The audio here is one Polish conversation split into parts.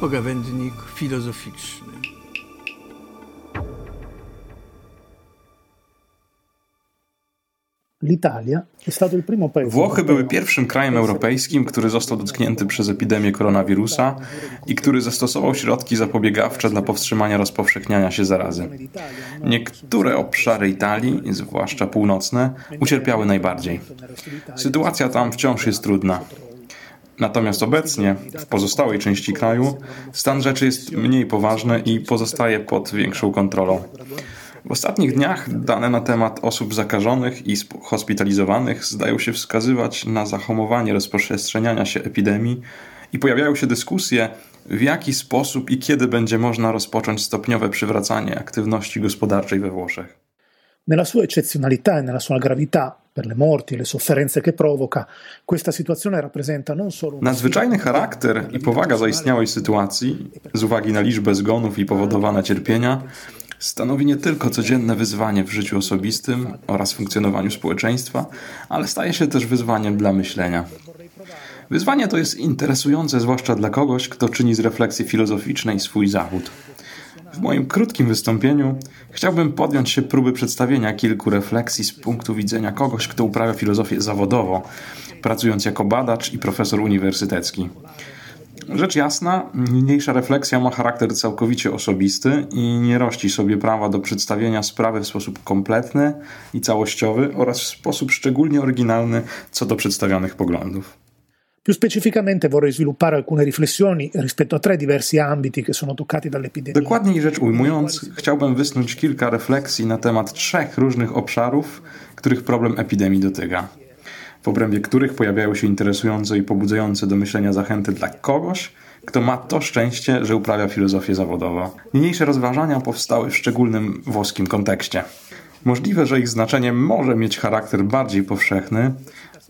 pogawędnik filozoficzny. Włochy były pierwszym krajem europejskim, który został dotknięty przez epidemię koronawirusa i który zastosował środki zapobiegawcze dla powstrzymania rozpowszechniania się zarazy. Niektóre obszary Italii, zwłaszcza północne, ucierpiały najbardziej. Sytuacja tam wciąż jest trudna. Natomiast obecnie, w pozostałej części kraju, stan rzeczy jest mniej poważny i pozostaje pod większą kontrolą. W ostatnich dniach dane na temat osób zakażonych i hospitalizowanych zdają się wskazywać na zahamowanie rozprzestrzeniania się epidemii i pojawiają się dyskusje, w jaki sposób i kiedy będzie można rozpocząć stopniowe przywracanie aktywności gospodarczej we Włoszech. Nella sua eccezionalità e nella sua gravità per le morti e le sofferenze che provoca, questa situazione rappresenta non solo Nadzwyczajny charakter i powaga zaistniałej sytuacji, z uwagi na liczbę zgonów i powodowane cierpienia, stanowi nie tylko codzienne wyzwanie w życiu osobistym oraz funkcjonowaniu społeczeństwa, ale staje się też wyzwaniem dla myślenia. Wyzwanie to jest interesujące zwłaszcza dla kogoś, kto czyni z refleksji filozoficznej swój zawód. W moim krótkim wystąpieniu chciałbym podjąć się próby przedstawienia kilku refleksji z punktu widzenia kogoś, kto uprawia filozofię zawodowo, pracując jako badacz i profesor uniwersytecki. Rzecz jasna, niniejsza refleksja ma charakter całkowicie osobisty i nie rości sobie prawa do przedstawienia sprawy w sposób kompletny i całościowy oraz w sposób szczególnie oryginalny co do przedstawianych poglądów. Più specificamente vorrei sviluppare alcune riflessioni rispetto a tre diversi ambiti che sono toccati dall'epidemia. Dokładniej rzecz ujmując, chciałbym wysnuć kilka refleksji na temat trzech różnych obszarów, których problem epidemii dotyka w obrębie których pojawiają się interesujące i pobudzające do myślenia zachęty dla kogoś, kto ma to szczęście, że uprawia filozofię zawodowo. Niniejsze rozważania powstały w szczególnym włoskim kontekście. Możliwe, że ich znaczenie może mieć charakter bardziej powszechny,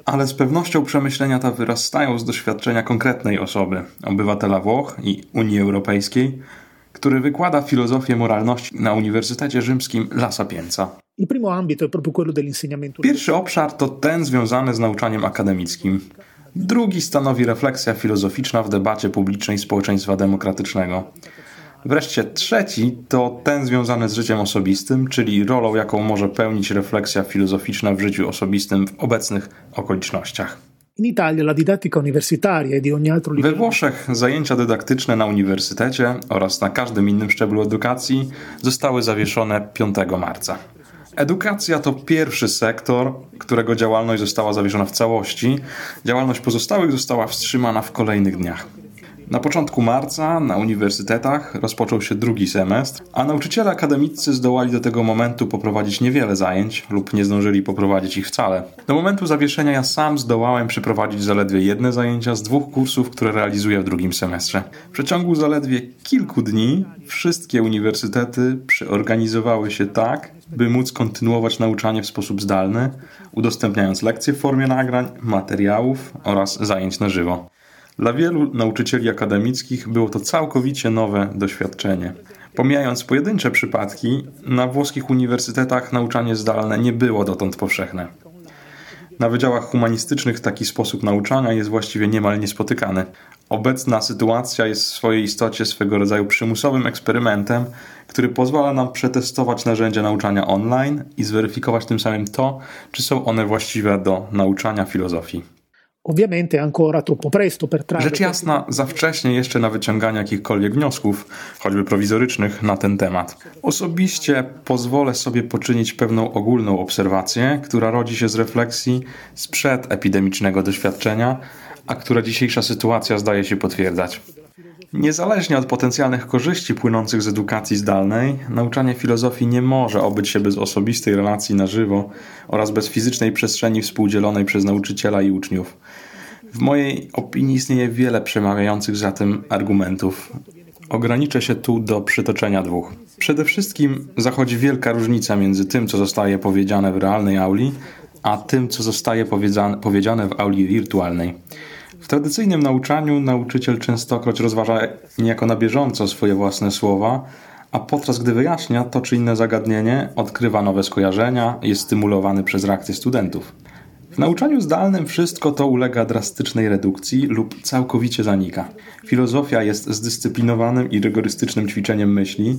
ale z pewnością przemyślenia te wyrastają z doświadczenia konkretnej osoby, obywatela Włoch i Unii Europejskiej, który wykłada filozofię moralności na Uniwersytecie Rzymskim La Sapienza. Pierwszy obszar to ten związany z nauczaniem akademickim. Drugi stanowi refleksja filozoficzna w debacie publicznej społeczeństwa demokratycznego. Wreszcie trzeci to ten związany z życiem osobistym, czyli rolą, jaką może pełnić refleksja filozoficzna w życiu osobistym w obecnych okolicznościach. E. We Włoszech zajęcia dydaktyczne na uniwersytecie oraz na każdym innym szczeblu edukacji zostały zawieszone 5 marca. Edukacja to pierwszy sektor, którego działalność została zawieszona w całości. Działalność pozostałych została wstrzymana w kolejnych dniach. Na początku marca na uniwersytetach rozpoczął się drugi semestr, a nauczyciele akademiccy zdołali do tego momentu poprowadzić niewiele zajęć lub nie zdążyli poprowadzić ich wcale. Do momentu zawieszenia ja sam zdołałem przyprowadzić zaledwie jedne zajęcia z dwóch kursów, które realizuję w drugim semestrze. W przeciągu zaledwie kilku dni wszystkie uniwersytety przeorganizowały się tak, by móc kontynuować nauczanie w sposób zdalny, udostępniając lekcje w formie nagrań, materiałów oraz zajęć na żywo. Dla wielu nauczycieli akademickich było to całkowicie nowe doświadczenie. Pomijając pojedyncze przypadki, na włoskich uniwersytetach nauczanie zdalne nie było dotąd powszechne. Na wydziałach humanistycznych taki sposób nauczania jest właściwie niemal niespotykany. Obecna sytuacja jest w swojej istocie swego rodzaju przymusowym eksperymentem, który pozwala nam przetestować narzędzia nauczania online i zweryfikować tym samym to, czy są one właściwe do nauczania filozofii. Ovviamente ancora troppo presto per trarre. Rzecz jasna, za wcześnie jeszcze na wyciąganie jakichkolwiek wniosków, choćby prowizorycznych, na ten temat. Osobiście pozwolę sobie poczynić pewną ogólną obserwację, która rodzi się z refleksji sprzed epidemicznego doświadczenia, a która dzisiejsza sytuacja zdaje się potwierdzać. Niezależnie od potencjalnych korzyści płynących z edukacji zdalnej, nauczanie filozofii nie może obyć się bez osobistej relacji na żywo oraz bez fizycznej przestrzeni współdzielonej przez nauczyciela i uczniów. W mojej opinii istnieje wiele przemawiających za tym argumentów. Ograniczę się tu do przytoczenia dwóch. Przede wszystkim zachodzi wielka różnica między tym, co zostaje powiedziane w realnej auli, a tym, co zostaje powiedziane w auli wirtualnej. W tradycyjnym nauczaniu nauczyciel częstokroć rozważa niejako na bieżąco swoje własne słowa, a podczas gdy wyjaśnia to czy inne zagadnienie, odkrywa nowe skojarzenia, jest stymulowany przez reakcje studentów. W nauczaniu zdalnym wszystko to ulega drastycznej redukcji lub całkowicie zanika. Filozofia jest zdyscyplinowanym i rygorystycznym ćwiczeniem myśli,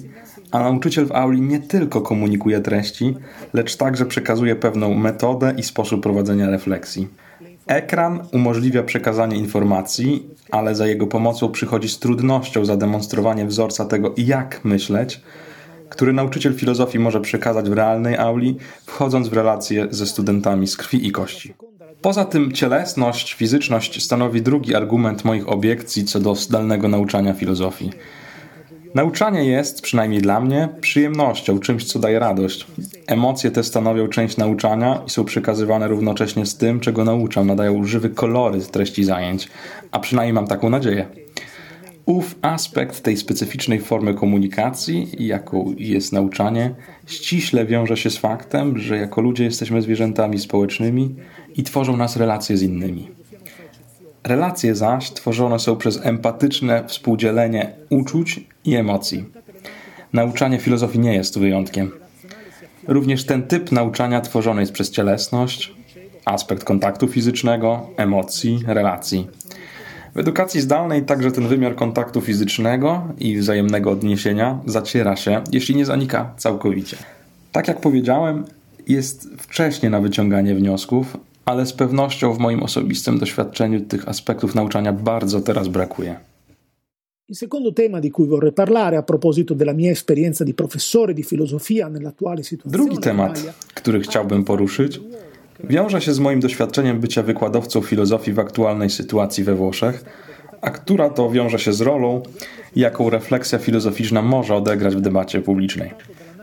a nauczyciel w auli nie tylko komunikuje treści, lecz także przekazuje pewną metodę i sposób prowadzenia refleksji. Ekran umożliwia przekazanie informacji, ale za jego pomocą przychodzi z trudnością zademonstrowanie wzorca tego, jak myśleć, który nauczyciel filozofii może przekazać w realnej auli, wchodząc w relacje ze studentami z krwi i kości. Poza tym cielesność, fizyczność stanowi drugi argument moich obiekcji co do zdalnego nauczania filozofii. Nauczanie jest, przynajmniej dla mnie, przyjemnością, czymś, co daje radość. Emocje te stanowią część nauczania i są przekazywane równocześnie z tym, czego nauczam, nadają żywy kolory treści zajęć, a przynajmniej mam taką nadzieję. Ów aspekt tej specyficznej formy komunikacji, jaką jest nauczanie, ściśle wiąże się z faktem, że jako ludzie jesteśmy zwierzętami społecznymi i tworzą nas relacje z innymi. Relacje zaś tworzone są przez empatyczne współdzielenie uczuć i emocji. Nauczanie filozofii nie jest wyjątkiem. Również ten typ nauczania tworzony jest przez cielesność, aspekt kontaktu fizycznego, emocji, relacji. W edukacji zdalnej także ten wymiar kontaktu fizycznego i wzajemnego odniesienia zaciera się, jeśli nie zanika całkowicie. Tak jak powiedziałem, jest wcześnie na wyciąganie wniosków, ale z pewnością w moim osobistym doświadczeniu tych aspektów nauczania bardzo teraz brakuje. Il secondo tema di cui vorrei parlare a proposito della mia esperienza di professore di filosofia nell'attuale situazione Drugi temat, który chciałbym poruszyć, wiąże się z moim doświadczeniem bycia wykładowcą filozofii w aktualnej sytuacji we Włoszech, a która to wiąże się z rolą, jaką refleksja filozoficzna może odegrać w debacie publicznej.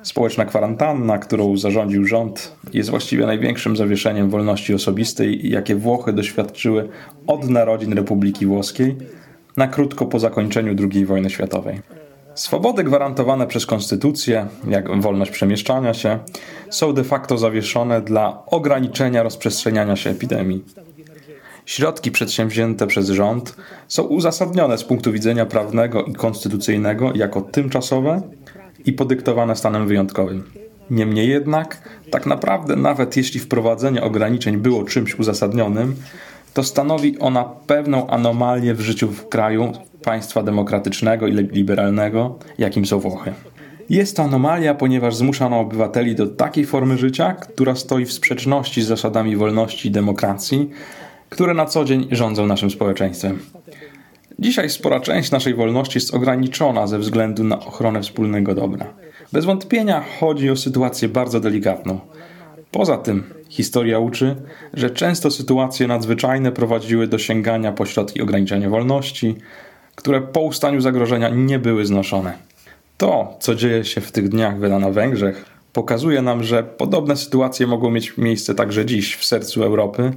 Społeczna kwarantanna, którą zarządził rząd, jest właściwie największym zawieszeniem wolności osobistej, jakie Włochy doświadczyły od narodzin Republiki Włoskiej, na krótko po zakończeniu II wojny światowej. Swobody gwarantowane przez konstytucję, jak wolność przemieszczania się, są de facto zawieszone dla ograniczenia rozprzestrzeniania się epidemii. Środki przedsięwzięte przez rząd są uzasadnione z punktu widzenia prawnego i konstytucyjnego jako tymczasowe i podyktowane stanem wyjątkowym. Niemniej jednak, tak naprawdę, nawet jeśli wprowadzenie ograniczeń było czymś uzasadnionym, to stanowi ona pewną anomalię w życiu w kraju państwa demokratycznego i liberalnego, jakim są Włochy. Jest to anomalia, ponieważ zmuszano obywateli do takiej formy życia, która stoi w sprzeczności z zasadami wolności i demokracji, które na co dzień rządzą naszym społeczeństwem. Dzisiaj spora część naszej wolności jest ograniczona ze względu na ochronę wspólnego dobra. Bez wątpienia chodzi o sytuację bardzo delikatną. Poza tym, historia uczy, że często sytuacje nadzwyczajne prowadziły do sięgania po środki ograniczenia wolności, które po ustaniu zagrożenia nie były znoszone. To, co dzieje się w tych dniach na Węgrzech, pokazuje nam, że podobne sytuacje mogą mieć miejsce także dziś w sercu Europy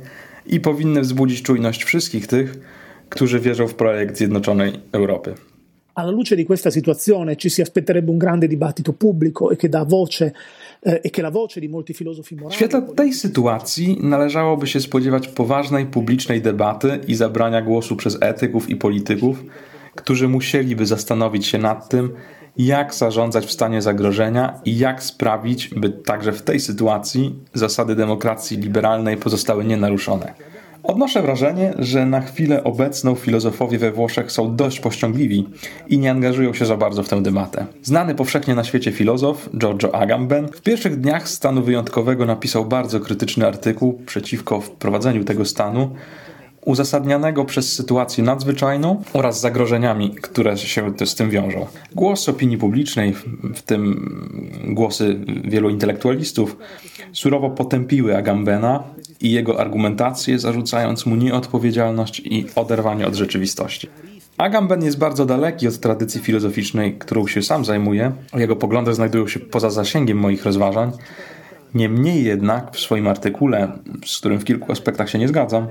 i powinny wzbudzić czujność wszystkich tych, którzy wierzą w projekt Zjednoczonej Europy. Alla luce di questa situazione ci si aspetterebbe un grande dibattito pubblico e che voce e che la voce di molti filosofi morali. W świetle tej sytuacji należałoby się spodziewać poważnej publicznej debaty i zabrania głosu przez etyków i polityków, którzy musieliby zastanowić się nad tym, jak zarządzać w stanie zagrożenia i jak sprawić, by także w tej sytuacji zasady demokracji liberalnej pozostały nienaruszone. Odnoszę wrażenie, że na chwilę obecną filozofowie we Włoszech są dość pościągliwi i nie angażują się za bardzo w tę debatę. Znany powszechnie na świecie filozof Giorgio Agamben w pierwszych dniach stanu wyjątkowego napisał bardzo krytyczny artykuł przeciwko wprowadzeniu tego stanu, uzasadnianego przez sytuację nadzwyczajną oraz zagrożeniami, które się z tym wiążą. Głos opinii publicznej, w tym głosy wielu intelektualistów, surowo potępiły Agambena i jego argumentację, zarzucając mu nieodpowiedzialność i oderwanie od rzeczywistości. Agamben jest bardzo daleki od tradycji filozoficznej, którą się sam zajmuje. Jego poglądy znajdują się poza zasięgiem moich rozważań. Niemniej jednak w swoim artykule, z którym w kilku aspektach się nie zgadzam,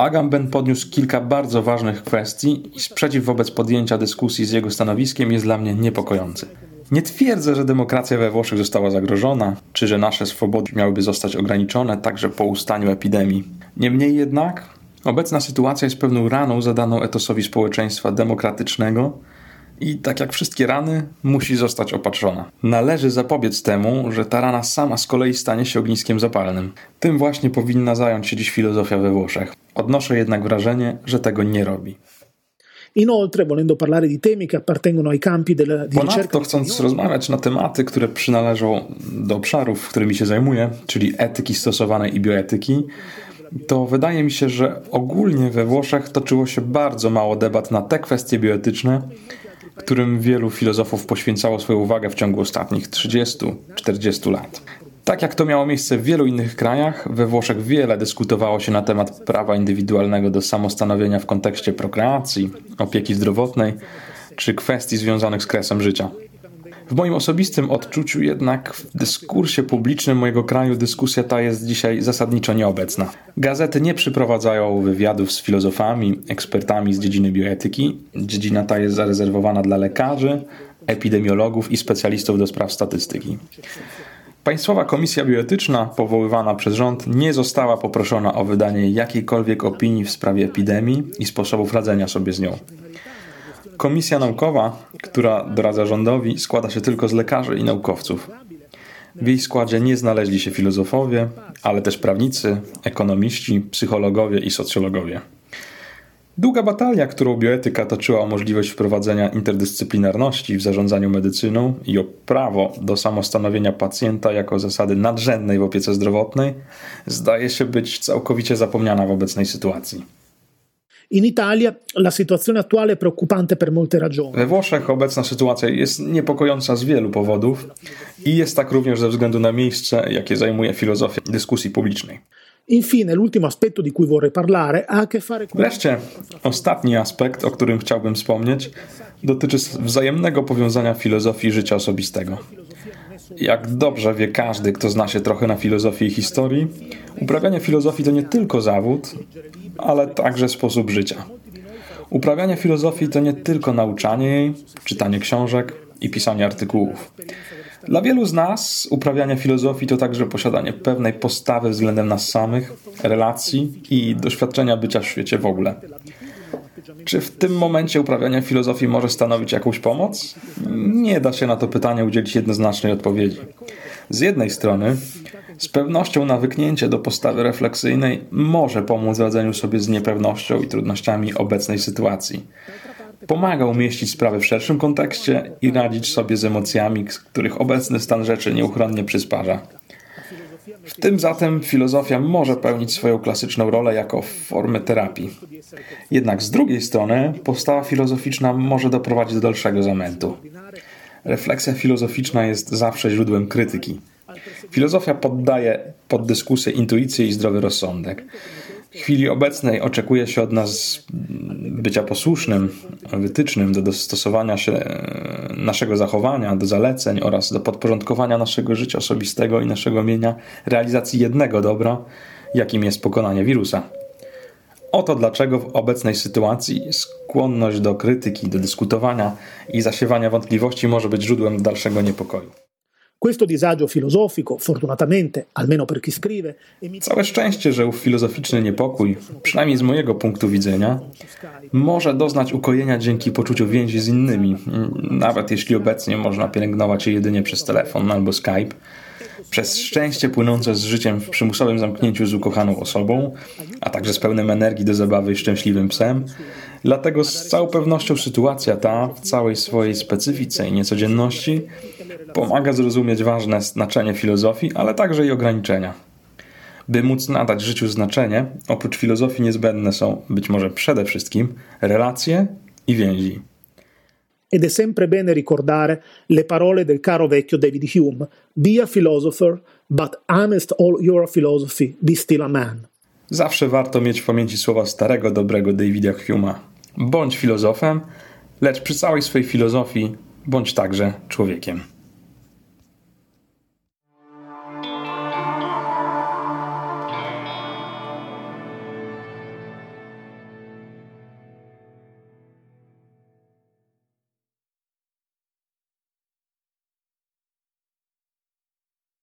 Agamben podniósł kilka bardzo ważnych kwestii i sprzeciw wobec podjęcia dyskusji z jego stanowiskiem jest dla mnie niepokojący. Nie twierdzę, że demokracja we Włoszech została zagrożona, czy że nasze swobody miałyby zostać ograniczone także po ustaniu epidemii. Niemniej jednak obecna sytuacja jest pewną raną zadaną etosowi społeczeństwa demokratycznego i tak jak wszystkie rany, musi zostać opatrzona. Należy zapobiec temu, że ta rana sama z kolei stanie się ogniskiem zapalnym. Tym właśnie powinna zająć się dziś filozofia we Włoszech. Odnoszę jednak wrażenie, że tego nie robi. Inoltre, volendo parlare di temi che appartengono ai campi della di Ponadto, chcąc rozmawiać na tematy, które przynależą do obszarów, którymi się zajmuję, czyli etyki stosowanej i bioetyki, to wydaje mi się, że ogólnie we Włoszech toczyło się bardzo mało debat na te kwestie bioetyczne, którym wielu filozofów poświęcało swoją uwagę w ciągu ostatnich 30-40 lat. Tak jak to miało miejsce w wielu innych krajach, we Włoszech wiele dyskutowało się na temat prawa indywidualnego do samostanowienia w kontekście prokreacji, opieki zdrowotnej czy kwestii związanych z kresem życia. W moim osobistym odczuciu jednak w dyskursie publicznym mojego kraju dyskusja ta jest dzisiaj zasadniczo nieobecna. Gazety nie przyprowadzają wywiadów z filozofami, ekspertami z dziedziny bioetyki. Dziedzina ta jest zarezerwowana dla lekarzy, epidemiologów i specjalistów do spraw statystyki. Państwowa Komisja Bioetyczna, powoływana przez rząd, nie została poproszona o wydanie jakiejkolwiek opinii w sprawie epidemii i sposobów radzenia sobie z nią. Komisja naukowa, która doradza rządowi, składa się tylko z lekarzy i naukowców. W jej składzie nie znaleźli się filozofowie, ale też prawnicy, ekonomiści, psychologowie i socjologowie. Długa batalia, którą bioetyka toczyła o możliwość wprowadzenia interdyscyplinarności w zarządzaniu medycyną i o prawo do samostanowienia pacjenta jako zasady nadrzędnej w opiece zdrowotnej, zdaje się być całkowicie zapomniana w obecnej sytuacji. In Italia la situazione attuale è preoccupante per molte ragioni. We Włoszech obecna sytuacja jest niepokojąca z wielu powodów i jest tak również ze względu na miejsce, jakie zajmuje filozofia dyskusji publicznej. Infine, l'ultimo aspetto di cui vorrei parlare ha a che fare con... Wreszcie, ostatni aspekt, o którym chciałbym wspomnieć, dotyczy wzajemnego powiązania filozofii życia osobistego. Jak dobrze wie każdy, kto zna się trochę na filozofii i historii, uprawianie filozofii to nie tylko zawód, ale także sposób życia. Uprawianie filozofii to nie tylko nauczanie jej, czytanie książek i pisanie artykułów. Dla wielu z nas uprawianie filozofii to także posiadanie pewnej postawy względem nas samych, relacji i doświadczenia bycia w świecie w ogóle. Czy w tym momencie uprawianie filozofii może stanowić jakąś pomoc? Nie da się na to pytanie udzielić jednoznacznej odpowiedzi. Z jednej strony, z pewnością nawyknięcie do postawy refleksyjnej może pomóc w radzeniu sobie z niepewnością i trudnościami obecnej sytuacji. Pomaga umieścić sprawy w szerszym kontekście i radzić sobie z emocjami, z których obecny stan rzeczy nieuchronnie przysparza. W tym zatem filozofia może pełnić swoją klasyczną rolę jako formę terapii. Jednak z drugiej strony postawa filozoficzna może doprowadzić do dalszego zamętu. Refleksja filozoficzna jest zawsze źródłem krytyki. Filozofia poddaje pod dyskusję intuicję i zdrowy rozsądek. W chwili obecnej oczekuje się od nas bycia posłusznym, wytycznym do dostosowania się e, naszego zachowania do zaleceń oraz do podporządkowania naszego życia osobistego i naszego mienia realizacji jednego dobra, jakim jest pokonanie wirusa. Oto dlaczego w obecnej sytuacji skłonność do krytyki, do dyskutowania i zasiewania wątpliwości może być źródłem dalszego niepokoju. Questo disagio filosofico, fortunatamente, almeno per chi scrive, Całe szczęście, że ów filozoficzny niepokój, przynajmniej z mojego punktu widzenia, może doznać ukojenia dzięki poczuciu więzi z innymi, nawet jeśli obecnie można pielęgnować je jedynie przez telefon albo Skype, przez szczęście płynące z życiem w przymusowym zamknięciu z ukochaną osobą, a także z pełnym energii do zabawy szczęśliwym psem. Dlatego z całą pewnością sytuacja ta, w całej swojej specyfice i niecodzienności, pomaga zrozumieć ważne znaczenie filozofii, ale także i ograniczenia. By móc nadać życiu znaczenie, oprócz filozofii niezbędne są być może przede wszystkim relacje i więzi. Ed è sempre bene ricordare le parole del caro vecchio David Hume: Be a philosopher, but amidst all your philosophy, be still a man. Zawsze warto mieć w pamięci słowa starego, dobrego Davida Hume'a. Bądź filozofem, lecz przy całej swojej filozofii bądź także człowiekiem.